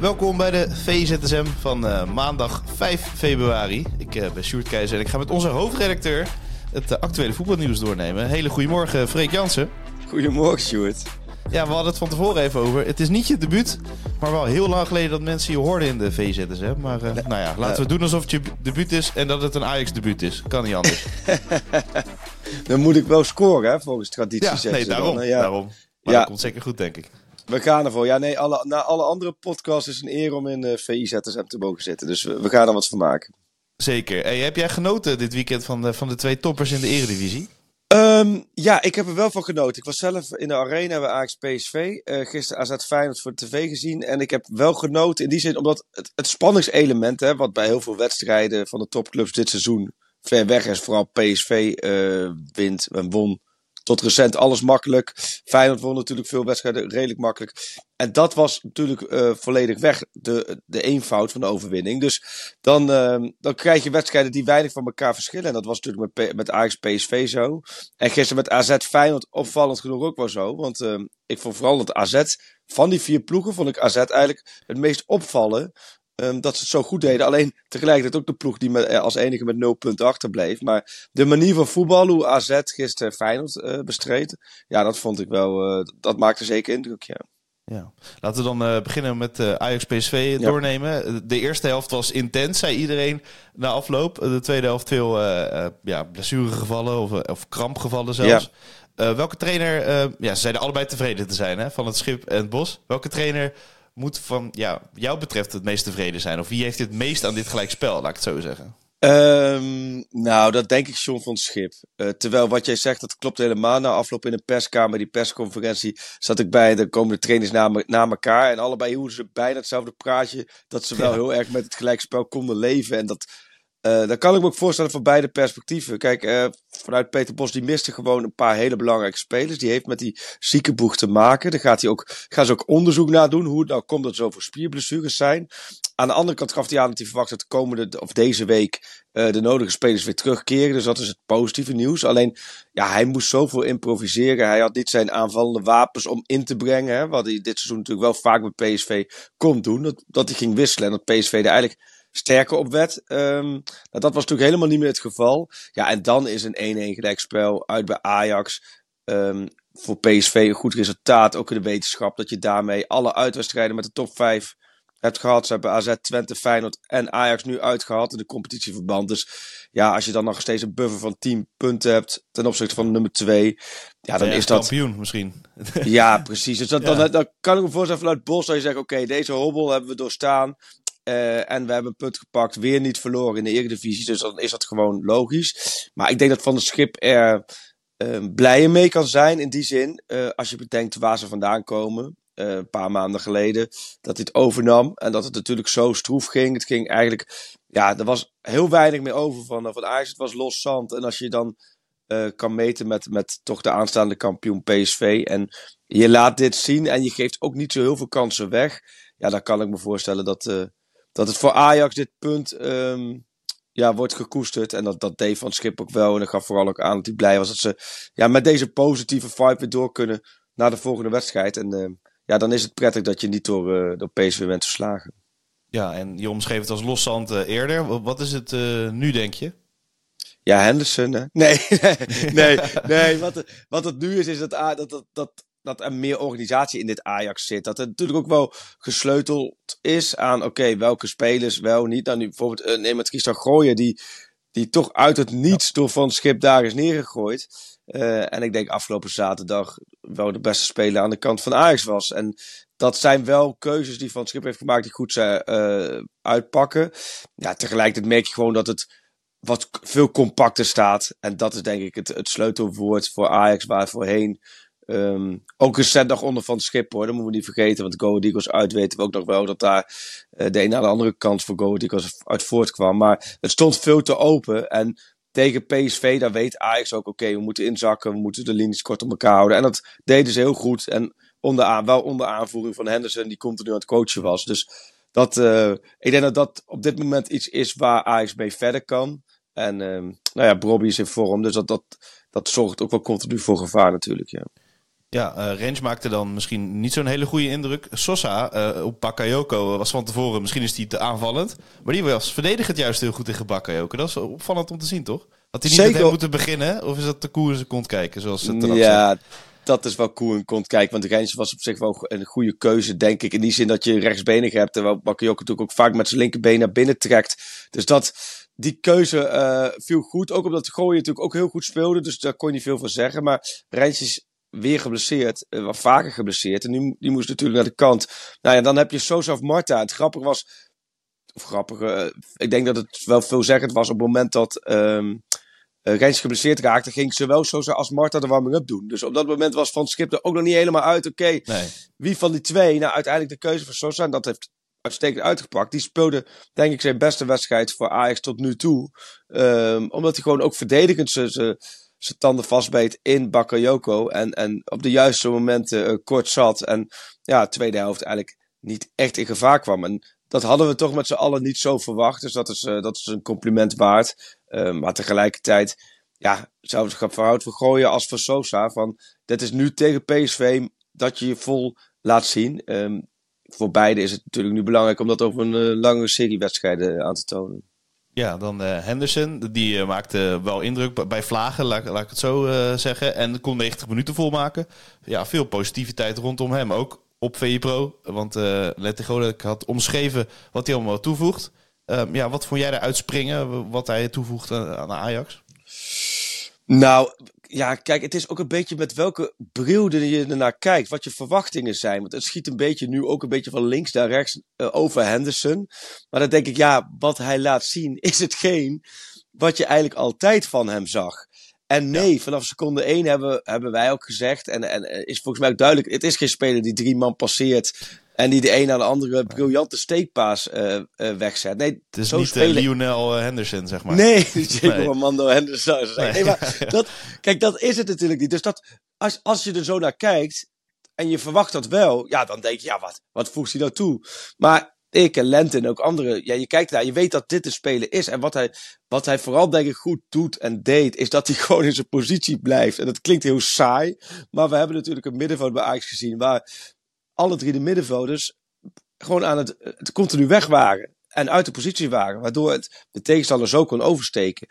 Welkom bij de VZSM van uh, maandag 5 februari. Ik uh, ben Sjoerd Keizer en ik ga met onze hoofdredacteur het uh, actuele voetbalnieuws doornemen. Hele goedemorgen, Freek Jansen. Goedemorgen, Sjoerd. Ja, we hadden het van tevoren even over. Het is niet je debuut, maar wel heel lang geleden dat mensen je hoorden in de VZSM. Maar nee. nou ja, laten we doen alsof het je debuut is en dat het een Ajax-debuut is. Kan niet anders. dan moet ik wel scoren, hè, volgens traditie. Ja, nee, daarom. Dan, ja. daarom. Maar ja. dat komt zeker goed, denk ik. We gaan ervoor. Ja, nee, alle, na alle andere podcasts is een eer om in de VIZSM te mogen zitten. Dus we, we, gaan er wat van maken. Zeker. Hey, heb jij genoten dit weekend van de, van de twee toppers in de Eredivisie? Um, ja, ik heb er wel van genoten. Ik was zelf in de arena bij Ajax PSV. Uh, gisteren AZ Feyenoord voor de tv gezien. En ik heb wel genoten in die zin, omdat het, het spanningselement, hè, wat bij heel veel wedstrijden van de topclubs dit seizoen ver weg is. Vooral PSV uh, wint en won tot recent alles makkelijk. Feyenoord won natuurlijk veel wedstrijden redelijk makkelijk. En dat was natuurlijk uh, volledig weg, de, de eenvoud van de overwinning. Dus dan, uh, dan krijg je wedstrijden die weinig van elkaar verschillen. En dat was natuurlijk met, met Ajax PSV zo. En gisteren met AZ Feyenoord opvallend genoeg ook wel zo. Want uh, ik vond vooral dat AZ, van die vier ploegen, vond ik AZ eigenlijk het meest opvallen. Um, dat ze het zo goed deden. Alleen tegelijkertijd ook de ploeg die met, eh, als enige met 0 punten achterbleef. Maar de manier van voetballen, hoe AZ gisteren Feyenoord uh, bestreed. Ja, dat vond ik wel. Uh, dat maakte zeker indruk, ja. Ja. Laten we dan uh, beginnen met uh, Ajax PSV ja. doornemen. De eerste helft was intens, zei iedereen na afloop. De tweede helft veel uh, ja, blessuregevallen of, of krampgevallen zelfs. Ja. welke trainer, ja, ze zeiden allebei tevreden te zijn hè, van het schip en het bos. Welke trainer moet van ja, jou betreft het meest tevreden zijn? Of wie heeft het meest aan dit gelijkspel, laat ik het zo zeggen? Um, nou, dat denk ik John van Schip. Uh, terwijl wat jij zegt, dat klopt helemaal. Na afloop in de perskamer, die persconferentie, zat ik bij. de komende trainers na, na elkaar. En allebei hielden ze bijna hetzelfde praatje. Dat ze wel ja. heel erg met het gelijkspel konden leven. En dat, uh, dat kan ik me ook voorstellen van beide perspectieven. Kijk, uh, vanuit Peter Bos, die miste gewoon een paar hele belangrijke spelers. Die heeft met die ziekenboeg te maken. Daar gaat hij ook, gaan ze ook onderzoek naar doen. Hoe het nou komt dat zoveel spierblessures zijn. Aan de andere kant gaf hij aan dat hij verwacht dat de komende, of deze week, uh, de nodige spelers weer terugkeren. Dus dat is het positieve nieuws. Alleen, ja, hij moest zoveel improviseren. Hij had niet zijn aanvallende wapens om in te brengen. Hè, wat hij dit seizoen natuurlijk wel vaak met PSV kon doen. Dat, dat hij ging wisselen en dat PSV er eigenlijk sterker op werd. Um, nou, dat was natuurlijk helemaal niet meer het geval. Ja, en dan is een 1-1 gelijkspel uit bij Ajax. Um, voor PSV een goed resultaat. Ook in de wetenschap dat je daarmee alle uitwedstrijden met de top 5 hebt gehad. Ze hebben AZ, Twente, Feyenoord en Ajax nu uitgehaald in de competitieverband. Dus ja, als je dan nog steeds een buffer van 10 punten hebt ten opzichte van nummer 2. Ja, dan ja, is dat. kampioen misschien. Ja, precies. Dus dat, ja. dan, dan kan ik me voorstellen vanuit Bos dat je zegt: oké, okay, deze hobbel hebben we doorstaan. Uh, en we hebben een punt gepakt, weer niet verloren in de Eredivisie. Dus dan is dat gewoon logisch. Maar ik denk dat Van der Schip er uh, mee kan zijn in die zin. Uh, als je bedenkt waar ze vandaan komen. een paar maanden geleden. Dat dit overnam. En dat het natuurlijk zo stroef ging. Het ging eigenlijk. Ja, er was heel weinig meer over van, van Ajax. Het was los zand. En als je dan kan meten met, met toch de aanstaande kampioen PSV. En je laat dit zien. En je geeft ook niet zo heel veel kansen weg. Ja, dan kan ik me voorstellen dat dat het voor Ajax dit punt um, ja, wordt gekoesterd. En dat, dat deed Van Schip ook wel. En dat gaf vooral ook aan dat hij blij was dat ze ja, met deze positieve vibe weer door kunnen naar de volgende wedstrijd. En uh, ja, dan is het prettig dat je niet door, uh, door PSV bent verslagen. Ja, en je omschreef het als loszand uh, eerder. Wat is het nu, denk je? Ja, Henderson. Hè? Nee, nee, nee. nee. Wat, wat het nu is, is dat, dat, dat, dat dat er meer organisatie in dit Ajax zit. Dat het natuurlijk ook wel gesleuteld is aan, oké, welke spelers wel niet. Dan nu bijvoorbeeld, uh, neem het Tristan Gooien, die, die toch uit het niets door Van Schip daar is neergegooid. Uh, en ik denk afgelopen zaterdag wel de beste speler aan de kant van Ajax was. En dat zijn wel keuzes die Van Schip heeft gemaakt die goed zijn, uh, uitpakken. Ja, tegelijkertijd merk je gewoon dat het wat veel compacter staat. En dat is denk ik het, het sleutelwoord voor Ajax, waar voorheen Um, ook recent nog onder van het schip hoor, dat moeten we niet vergeten. Want Go Eagles uit weten we ook nog wel dat daar uh, de een naar de andere kant voor Go Eagles uit voortkwam. Maar het stond veel te open. En tegen PSV, daar weet Ajax ook, oké, we moeten inzakken, we moeten de linies kort op elkaar houden. En dat deden ze heel goed. En onder, wel onder aanvoering van Henderson, die continu aan het coachen was. Dus dat, uh, ik denk dat dat op dit moment iets is waar Ajax mee verder kan. En uh, nou ja, Bobby is in vorm, dus dat, dat, dat zorgt ook wel continu voor gevaar natuurlijk, ja. Ja, uh, Range maakte dan misschien niet zo'n hele goede indruk. Sosa uh, op Bakayoko was van tevoren, misschien is hij te aanvallend. Maar die was verdedigend juist heel goed tegen Bakayoko. Dat is opvallend om te zien, toch? Had hij niet Zeker. met moeten beginnen? Of is dat de koer in zijn kont kijken, zoals het Ja, dat is wel cool in kont kijken. Want Range was op zich wel een goede keuze, denk ik. In die zin dat je rechtsbenig hebt. Terwijl Bakayoko natuurlijk ook vaak met zijn linkerbeen naar binnen trekt. Dus dat, die keuze uh, viel goed. Ook omdat Gooien natuurlijk ook heel goed speelde. Dus daar kon je niet veel van zeggen. Maar Rijns is weer geblesseerd. Uh, wat vaker geblesseerd. En nu, die moest natuurlijk naar de kant. Nou ja, dan heb je Sosa of Marta. Het grappige was... Of grappige... Uh, ik denk dat het wel veelzeggend was op het moment dat... Um, Rijns geblesseerd raakte, ging zowel Sosa als Marta de warming-up doen. Dus op dat moment was Van Schip er ook nog niet helemaal uit. Oké, okay, nee. wie van die twee? Nou, uiteindelijk de keuze voor Sosa. En dat heeft uitstekend uitgepakt. Die speelde, denk ik, zijn beste wedstrijd voor Ajax tot nu toe. Um, omdat hij gewoon ook verdedigend zijn tanden vastbeet in Bakayoko. En, en op de juiste momenten uh, kort zat. En ja, tweede helft eigenlijk niet echt in gevaar kwam. En dat hadden we toch met z'n allen niet zo verwacht. Dus dat is, uh, dat is een compliment waard. Um, maar tegelijkertijd, ja, zou het verhoud voor gooien als voor Sosa. Van, dit is nu tegen PSV dat je je vol laat zien. Um, voor beide is het natuurlijk nu belangrijk om dat over een lange serie wedstrijden aan te tonen. Ja, dan uh, Henderson. Die uh, maakte wel indruk bij Vlagen, laat, ik het zo zeggen. En kon 90 minuten volmaken. Ja, veel positiviteit rondom hem. Ook op VI Pro. Want uh, Letty had omschreven wat hij allemaal toevoegt. Um, ja, wat vond jij eruit springen? Wat hij toevoegt aan Ajax? Nou, ja, kijk, het is ook een beetje met welke bril je ernaar kijkt. Wat je verwachtingen zijn. Want het schiet een beetje nu ook een beetje van links naar rechts uh, over Henderson. Maar dan denk ik, ja, wat hij laat zien is hetgeen wat je eigenlijk altijd van hem zag. En nee, ja. vanaf seconde 1 hebben, hebben wij ook gezegd, en, en is volgens mij ook duidelijk, het is geen speler die drie man passeert en die de een naar de andere briljante steekpaas uh, uh, wegzet. Nee, het is zo niet spelen... Lionel Henderson, zeg maar. Nee, zeker nee. Mando Henderson. Nee. nee. maar dat, kijk, dat is het natuurlijk niet. Dus dat, als, als je er zo naar kijkt en je verwacht dat wel, ja, dan denk je, ja, wat, wat voegt hij nou toe? Maar ik en Lente en ook anderen, ja, je kijkt naar, je weet dat dit de speler is. En wat hij, wat hij vooral denk ik goed doet en deed, is dat hij gewoon in zijn positie blijft. En dat klinkt heel saai, maar we hebben natuurlijk een middenveld bij Ajax gezien, waar alle drie de middenvelders gewoon aan het, het continu weg waren. En uit de positie waren, waardoor het de tegenstander zo kon oversteken.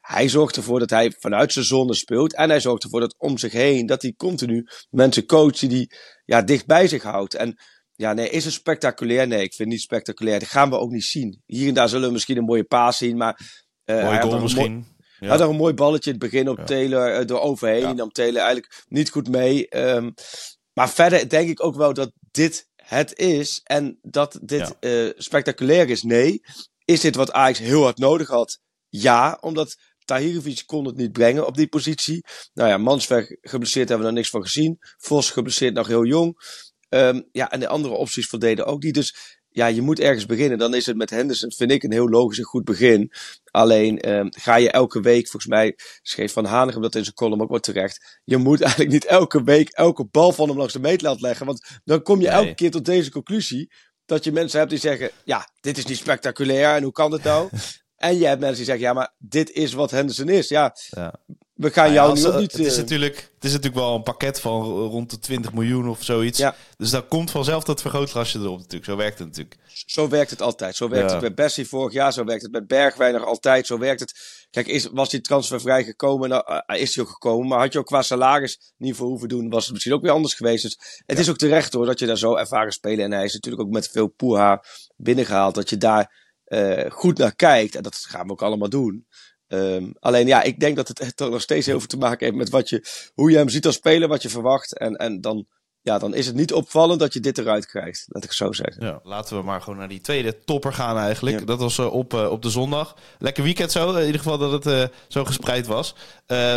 Hij zorgt ervoor dat hij vanuit zijn zone speelt. En hij zorgt ervoor dat om zich heen, dat hij continu mensen coacht die ja, dicht bij zich houdt. En ja, nee, is het spectaculair? Nee, ik vind het niet spectaculair. Dat gaan we ook niet zien. Hier en daar zullen we misschien een mooie paas zien, maar... Uh, Mooi goal misschien. Mooi, ja. had er een mooi balletje in het begin op ja. Taylor, uh, door overheen. Ja. Nam Taylor eigenlijk niet goed mee. Um, maar verder denk ik ook wel dat dit het is. En dat dit ja. uh, spectaculair is. Nee. Is dit wat Ajax heel hard nodig had? Ja, omdat Tahirovic kon het niet brengen op die positie. Nou ja, Mansberg geblesseerd hebben we nog niks van gezien. Vos geblesseerd nog heel jong. Um, ja, en de andere opties voldeden ook niet. Dus ja, je moet ergens beginnen. Dan is het met Henderson, vind ik, een heel logisch en goed begin. Alleen um, ga je elke week, volgens mij schreef Van Hanegem dat in zijn column ook wat terecht. Je moet eigenlijk niet elke week elke bal van hem langs de meetlat leggen. Want dan kom je nee. elke keer tot deze conclusie. Dat je mensen hebt die zeggen, ja, dit is niet spectaculair en hoe kan het nou? en je hebt mensen die zeggen, ja, maar dit is wat Henderson is. Ja, ja we gaan jou ja, nu niet... Het is, natuurlijk, het is natuurlijk wel een pakket van rond de 20 miljoen of zoiets. Ja. Dus daar komt vanzelf dat vergrootglasje erop natuurlijk. Zo werkt het natuurlijk. Zo werkt het altijd. Zo werkt ja. het bij Bessie vorig jaar. Zo werkt het bij Bergwijn nog altijd. Zo werkt het. Kijk, is, was die transfervrij gekomen? Nou, uh, is hij ook gekomen. Maar had je ook qua salaris niet voor hoeven doen, was het misschien ook weer anders geweest. Dus het is ook terecht hoor, dat je daar zo ervaren spelen. En hij is natuurlijk ook met veel poeha binnengehaald. Dat je daar uh, goed naar kijkt. En dat gaan we ook allemaal doen. Um, alleen ja, ik denk dat het toch nog steeds heel veel te maken heeft met wat je, hoe je hem ziet als speler, wat je verwacht. En, en dan ja, dan is het niet opvallend dat je dit eruit krijgt. Laat ik zo zeggen. Ja, laten we maar gewoon naar die tweede topper gaan eigenlijk. Dat was uh, op, uh, op de zondag. Lekker weekend zo. In ieder geval dat het uh, zo gespreid was.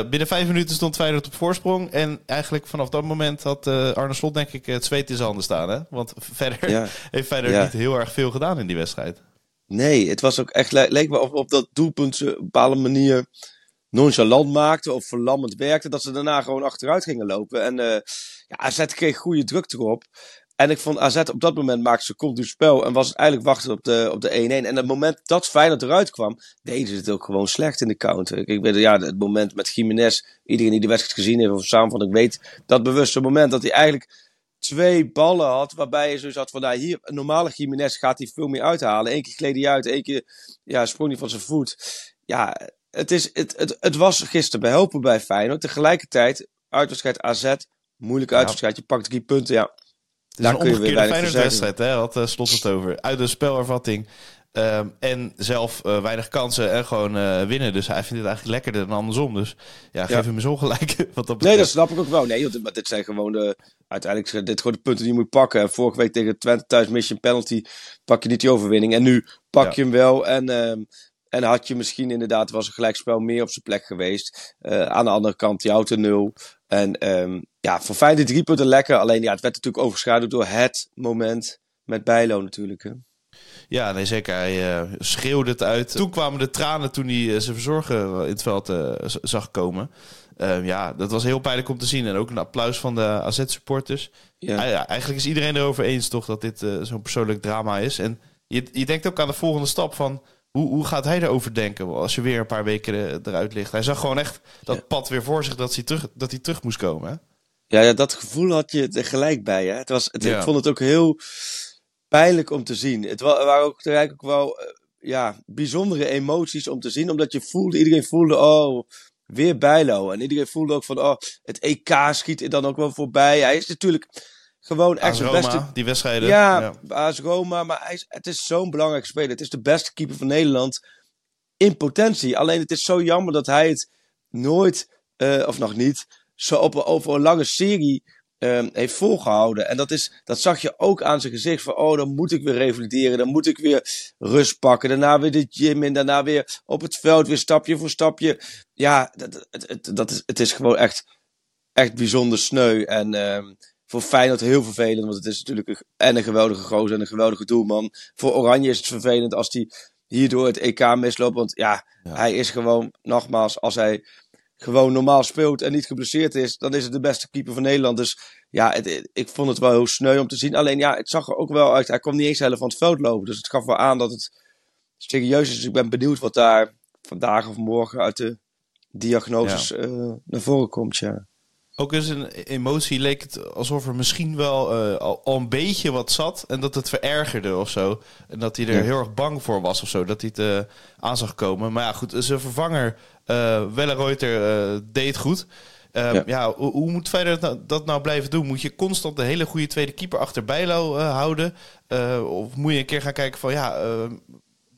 binnen vijf minuten stond Feyenoord op voorsprong. En eigenlijk vanaf dat moment had Arne Slot denk ik het zweet in zijn handen staan. Hè? Want verder ja. heeft Feyenoord niet heel erg veel gedaan in die wedstrijd. Nee, het was ook echt, leek me op, dat doelpunt op een bepaalde manier nonchalant maakte of verlammend werkte, dat ze daarna gewoon achteruit gingen lopen. En uh, ja, AZ kreeg goede druk erop. En ik vond AZ op dat moment maakte ze continu spel en was eigenlijk wachten op de, op de 1-1. En het moment dat Feyenoord eruit kwam, deden ze het ook gewoon slecht in de counter. Ik weet ja, het moment met Jiménez, iedereen die de wedstrijd gezien heeft of samen van ik weet dat bewuste moment dat hij eigenlijk twee ballen had, waarbij je zo had van, nou hier, een normale Jiménez gaat hij veel meer uithalen. Eén keer gleed hij uit, één keer ja, sprong hij van zijn voet. Ja, het, is, het, het, het was gisteren behelpen bij Feyenoord. Tegelijkertijd, uitwedstrijd AZ, moeilijke uitwedstrijd. Je pakt drie punten, ja. Het is een omgekeerde Feyenoord-wedstrijd, hè? Had uh, Slot het over. Uit de spelervatting. Um, en zelf uh, weinig kansen en gewoon uh, winnen. Dus hij vindt het eigenlijk lekkerder dan andersom. Dus ja, geef ja. hem eens ongelijk. Wat dat nee, dat snap ik ook wel. Nee, want dit zijn gewoon de. Uiteindelijk dit gewoon de punten die je moet pakken. Vorige week tegen Twente thuis mission penalty. Pak je niet die overwinning. En nu pak ja. je hem wel. En um, en had je misschien inderdaad, was een gelijkspel meer op zijn plek geweest. Uh, aan de andere kant, die auto nul. En um, ja, voor Feyenoord drie punten lekker. Alleen ja, het werd natuurlijk overschaduwd door het moment met Bijlo natuurlijk. Hè. Ja, nee, zeker. Hij uh, schreeuwde het uit. Toen kwamen de tranen toen hij uh, zijn verzorger in het veld uh, zag komen. Uh, ja, dat was heel pijnlijk om te zien. En ook een applaus van de AZ-supporters. Ja. ja. eigenlijk is iedereen erover eens toch dat dit zo'n persoonlijk drama is. En je, je denkt ook aan de volgende stap van... Hoe, hoe gaat hij erover denken als je weer een paar weken eruit ligt? Hij zag gewoon echt dat pad weer voor zich dat hij terug, dat hij terug moest komen. Hè? Ja, ja, dat gevoel had je er gelijk bij. Hè? Het was, het. Ik vond het ook heel pijnlijk om te zien. Het waren ook eigenlijk ook wel ja, bijzondere emoties om te zien. Omdat je voelde, iedereen voelde, oh, weer Bijlo. En iedereen voelde ook van, oh, het EK schiet er dan ook wel voorbij. Hij is natuurlijk gewoon echt de beste. Die wedstrijden. Ja, ja. Roma. Maar hij is, het is zo'n belangrijk speler. Het is de beste keeper van Nederland in potentie. Alleen het is zo jammer dat hij het nooit, uh, of nog niet, zo op, over een lange serie um, heeft volgehouden. En dat, is, dat zag je ook aan zijn gezicht. Van, oh, dan moet ik weer revalideren. Dan moet ik weer rust pakken. Daarna weer de gym in. Daarna weer op het veld. Weer stapje voor stapje. Ja, dat, het, dat is, het is gewoon echt, echt bijzonder sneu. En... Um, voor Feyenoord heel vervelend, want het is natuurlijk een, en een geweldige gozer en een geweldige doelman. Voor Oranje is het vervelend als hij hierdoor het EK misloopt. Want ja, ja, hij is gewoon, nogmaals, als hij gewoon normaal speelt en niet geblesseerd is, dan is het de beste keeper van Nederland. Dus ja, het, ik vond het wel heel sneu om te zien. Alleen ja, het zag er ook wel uit. Hij kwam niet eens helemaal van het veld lopen. Dus het gaf wel aan dat het serieus is. Dus ik ben benieuwd wat daar vandaag of morgen uit de diagnoses ja. uh, naar voren komt. Ja. Ook eens een emotie leek het alsof er misschien wel uh, al, al, een beetje wat zat. En dat het verergerde of zo. En dat hij er ja. heel erg bang voor was of zo. Dat hij het uh, aan zag komen. Maar ja, goed. Zijn vervanger, uh, Welleroyter, deed goed. Ja. ja. hoe, hoe moet verder dat, dat nou blijven doen? Moet je constant de hele goede tweede keeper achter Bijlo houden? of moet je een keer gaan kijken van ja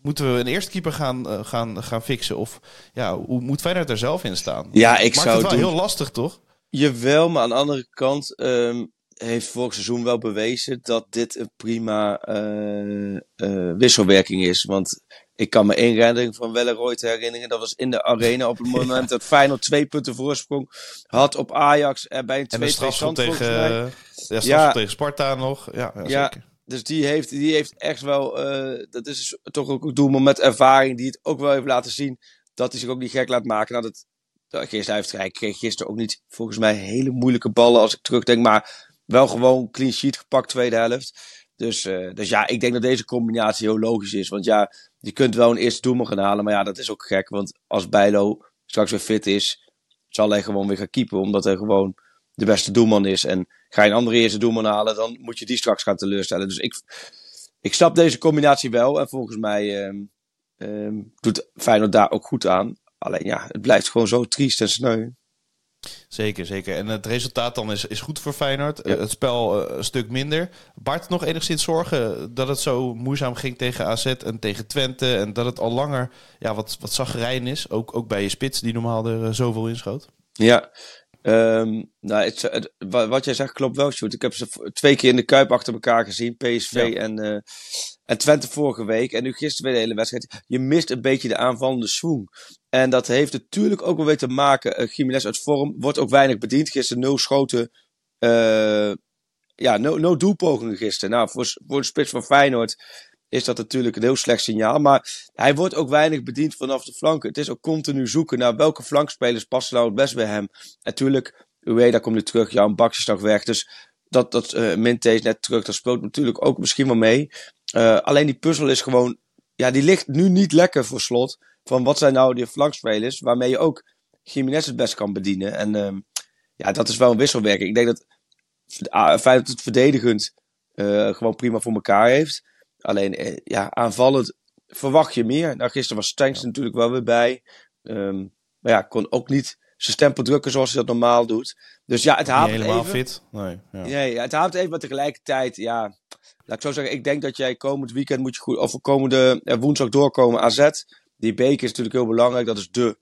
moeten we een eerste keeper gaan, gaan, gaan fixen? Of ja, hoe moet Feyenoord er zelf in staan? Ja, ik Maakt zou het wel doen. heel lastig, toch? Jawel, maar aan de andere kant um, heeft vorig seizoen wel bewezen dat dit een prima uh, uh, wisselwerking is. Want ik kan me één redding van Welleroy te herinneren. Dat was in de arena op het moment dat Feyenoord twee punten voorsprong had op Ajax. En bij een 2 2 tegen, ja, ja. tegen Sparta nog. Ja, ja, ja zeker. Dus die heeft, die heeft echt wel, uh, dat is toch ook een doelman met ervaring, die het ook wel heeft laten zien dat hij zich ook niet gek laat maken. Nou, dat Gisteren heeft hij kreeg gisteren ook niet volgens mij hele moeilijke ballen als ik terugdenk. Maar wel gewoon clean sheet gepakt tweede helft. Dus, uh, dus ja, ik denk dat deze combinatie heel logisch is. Want ja, je kunt wel een eerste doelman gaan halen. Maar ja, dat is ook gek. Want als Bijlo straks weer fit is, zal hij gewoon weer gaan keepen. Omdat hij gewoon de beste doelman is. En ga je een andere eerste doelman halen, dan moet je die straks gaan teleurstellen. Dus ik, ik snap deze combinatie wel. En volgens mij um, um, doet Feyenoord daar ook goed aan. Alleen ja, het blijft gewoon zo triest en sneu. Zeker, zeker. En het resultaat dan is, is goed voor Feyenoord. Ja. Het spel uh, een stuk minder. Bart nog enigszins zorgen dat het zo moeizaam ging tegen AZ en tegen Twente. En dat het al langer ja, wat, wat zaggerijn is. Ook, ook bij je spits die normaal er uh, zoveel inschoot. Ja, Ehm, nou, het, het- wa- wat jij zegt klopt wel, Sjoerd. Ik heb ze twee keer in de Kuip achter elkaar gezien. PSV Ja. en, eh, en Twente vorige week. En nu gisteren weer de hele wedstrijd. Je mist een beetje de aanvallende swoon. En dat heeft natuurlijk ook wel weer te maken. Uh, Jiménez uit vorm wordt ook weinig bediend. Gisteren nul schoten. eh, ja, no, no doelpogingen gisteren. Nou, voor, voor de spits van Feyenoord is dat natuurlijk een heel slecht signaal. Maar hij wordt ook weinig bediend vanaf de flanken. Het is ook continu zoeken naar welke flankspelers passen nou het best bij hem. Natuurlijk, Ueda komt nu terug. Jan Baks is nog weg. Dus dat, dat uh, Minte is net terug. Dat speelt natuurlijk ook misschien wel mee. Uh, alleen die puzzel is gewoon... Ja, die ligt nu niet lekker voor slot. Van wat zijn nou die flankspelers waarmee je ook Jiménez het best kan bedienen. En uh, ja, dat is wel een wisselwerking. Ik denk dat feit dat het verdedigend uh, gewoon prima voor elkaar heeft. Alleen, uh, ja, aanvallend verwacht je meer. Nou, gisteren was Stanks ja. natuurlijk wel weer bij. Um, maar ja, kon ook niet zijn stempel drukken zoals hij dat normaal doet. Dus ja, het haalt helemaal even. fit. Nee, ja. nee het haalt even, maar tegelijkertijd, ja, laat ik zo zeggen, ik denk dat jij komend weekend moet je goed, of komende uh, woensdag doorkomen AZ. Die beker is natuurlijk heel belangrijk. Dat is de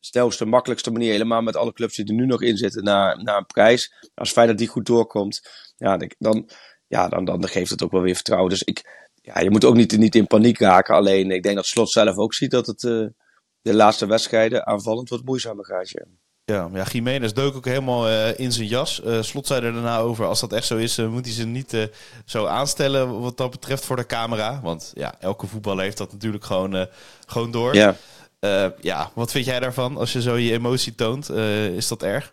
snelste, makkelijkste manier, helemaal met alle clubs die er nu nog in zitten, naar, naar een prijs. Als fijn dat die goed doorkomt, ja, dan, ja, dan, dan geeft het ook wel weer vertrouwen. Dus ik, ja, je moet ook niet, niet in paniek raken. Alleen, ik denk dat Slot zelf ook ziet dat het uh, de laatste wedstrijden aanvallend wat moeizamer gaat. Ja. Ja, ja, Jiménez dook ook helemaal uh, in zijn jas. Uh, Slot zei er daarna over, als dat echt zo is, uh, moet hij ze niet zo aanstellen wat dat betreft voor de camera. Want ja, elke voetballer heeft dat natuurlijk gewoon, gewoon door. Ja. ja, wat vind jij daarvan als je zo je emotie toont? is dat erg?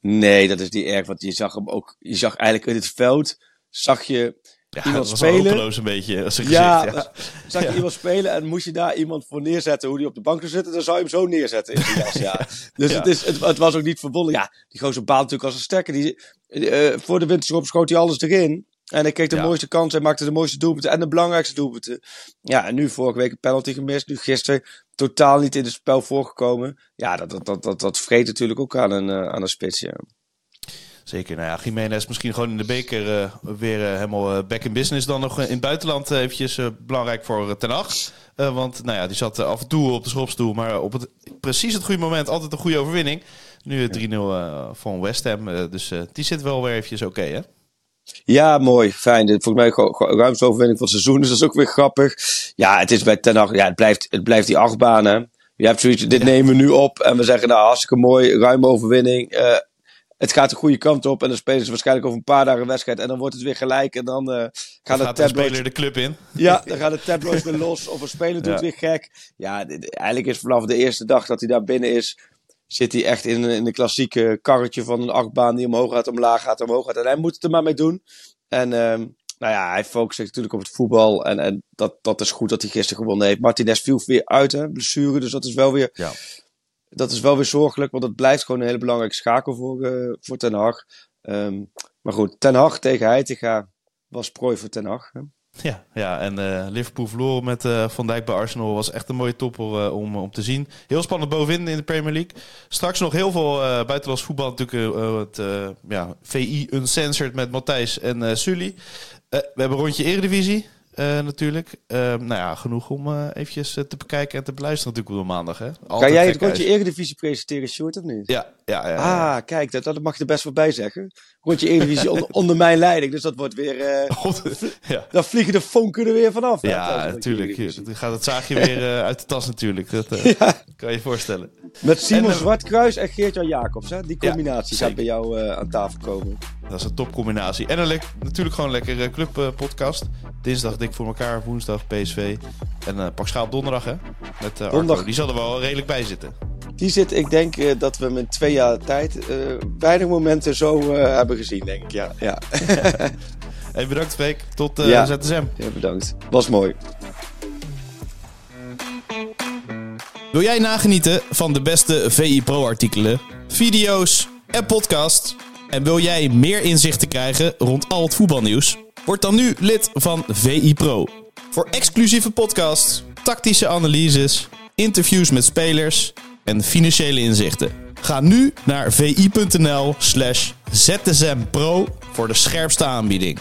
Nee, dat is niet erg, want je zag hem ook, je zag eigenlijk in het veld, zag je ja, iemand was spelen. een beetje als gezicht, ja, ja, zag je ja. iemand spelen en moest je daar iemand voor neerzetten, hoe die op de bank zou zitten, dan zou je hem zo neerzetten in jas, ja. Dus Het, is, het, het, was ook niet verbonden. Ja, die gozer baalt natuurlijk als een sterke. Die, uh, voor de winterstop schoot hij alles erin. En hij kreeg de ja. mooiste kans en maakte de mooiste doelpunten en de belangrijkste doelpunten. Ja, en nu vorige week een penalty gemist. Nu gisteren totaal niet in het spel voorgekomen. Ja, dat, dat, dat, dat, dat vreet natuurlijk ook aan een, uh, aan een spits, ja. Zeker. Nou ja, Jiménez misschien gewoon in de beker uh, weer uh, helemaal back in business. Dan nog in het buitenland eventjes belangrijk voor Ten Hag. want nou ja, die zat af en toe op de schopstoel. Maar op het, precies het goede moment altijd een goede overwinning. Nu 3-0 van West Ham. dus die zit wel weer eventjes oké, okay, hè? Ja, mooi. Fijn. Volgens mij ruimste overwinning van het seizoen. Dus dat is ook weer grappig. Ja, het is bij Ten Hag. Ja, het blijft, het blijft die achtbaan, hè. Je hebt zoiets, dit ja. nemen we nu op. En we zeggen, nou, hartstikke mooi. Ruime overwinning. Uh, het gaat de goede kant op. En dan spelen ze waarschijnlijk over een paar dagen een wedstrijd. En dan wordt het weer gelijk. En dan uh, gaan de tabloids... speler de club in. Ja, dan gaan de tabloids weer los. Of een speler doet ja. weer gek. Ja, eigenlijk is vanaf de eerste dag dat hij daar binnen is... zit hij echt in, in de klassieke karretje van een achtbaan... die omhoog gaat, omlaag gaat, omhoog gaat. En hij moet het er maar mee doen. En... Uh, nou ja, hij focust zich natuurlijk op het voetbal. En, en dat, dat is goed dat hij gisteren gewonnen heeft. Martinez viel weer uit, hè, blessure. Dus dat is wel weer... Ja dat is wel weer zorgelijk, want het blijft gewoon een hele belangrijke schakel voor, uh, voor Ten Hag. Um, maar goed, Ten Hag tegen Heitinga was prooi voor Ten Hag. Hè? Ja, ja, en uh, Liverpool verloren met uh, Van Dijk bij Arsenal was echt een mooie topper om, om te zien. Heel spannend bovenin in de Premier League. Straks nog heel veel buitenlands voetbal. Natuurlijk het ja, VI Uncensored met Matthijs en Sully. we hebben een rondje Eredivisie. Uh, natuurlijk. Uh, nou ja, genoeg om uh, eventjes te bekijken en te beluisteren natuurlijk op maandag. Hè? Altijd kan jij het rondje Eredivisie presenteren, Short, of niet? Ja. ja, ja, ja. Ah, kijk, dat, dat mag je er best wel bij zeggen. Rondje Eredivisie onder, onder mijn leiding, dus dat wordt weer... ja. Dan vliegen de vonken er weer vanaf. Ja, natuurlijk. Dan gaat het zaagje weer uit de tas natuurlijk. Dat ja. kan je je voorstellen. Met Simon en, Zwartkruis en Geert-Jan Jacobs. Hè? Die combinatie gaat bij jou aan tafel komen. Dat is een topcombinatie. En een natuurlijk gewoon een lekkere clubpodcast. Dinsdag dik voor elkaar, woensdag PSV. En uh, pak schaal donderdag hè. Met uh, Donderdag. Die zal er wel redelijk bij zitten. Die zit, ik denk uh, dat we hem in twee jaar tijd weinig momenten zo hebben gezien, denk ik. Ja, ja. hey, bedankt Freek. Tot ja. ZSM. Ja, bedankt. Was mooi. Wil jij nagenieten van de beste VI Pro artikelen, video's en podcasts? En wil jij meer inzichten krijgen rond al het voetbalnieuws? Word dan nu lid van VI Pro. Voor exclusieve podcasts, tactische analyses, interviews met spelers en financiële inzichten. Ga nu naar vi.nl slash zsmpro voor de scherpste aanbieding.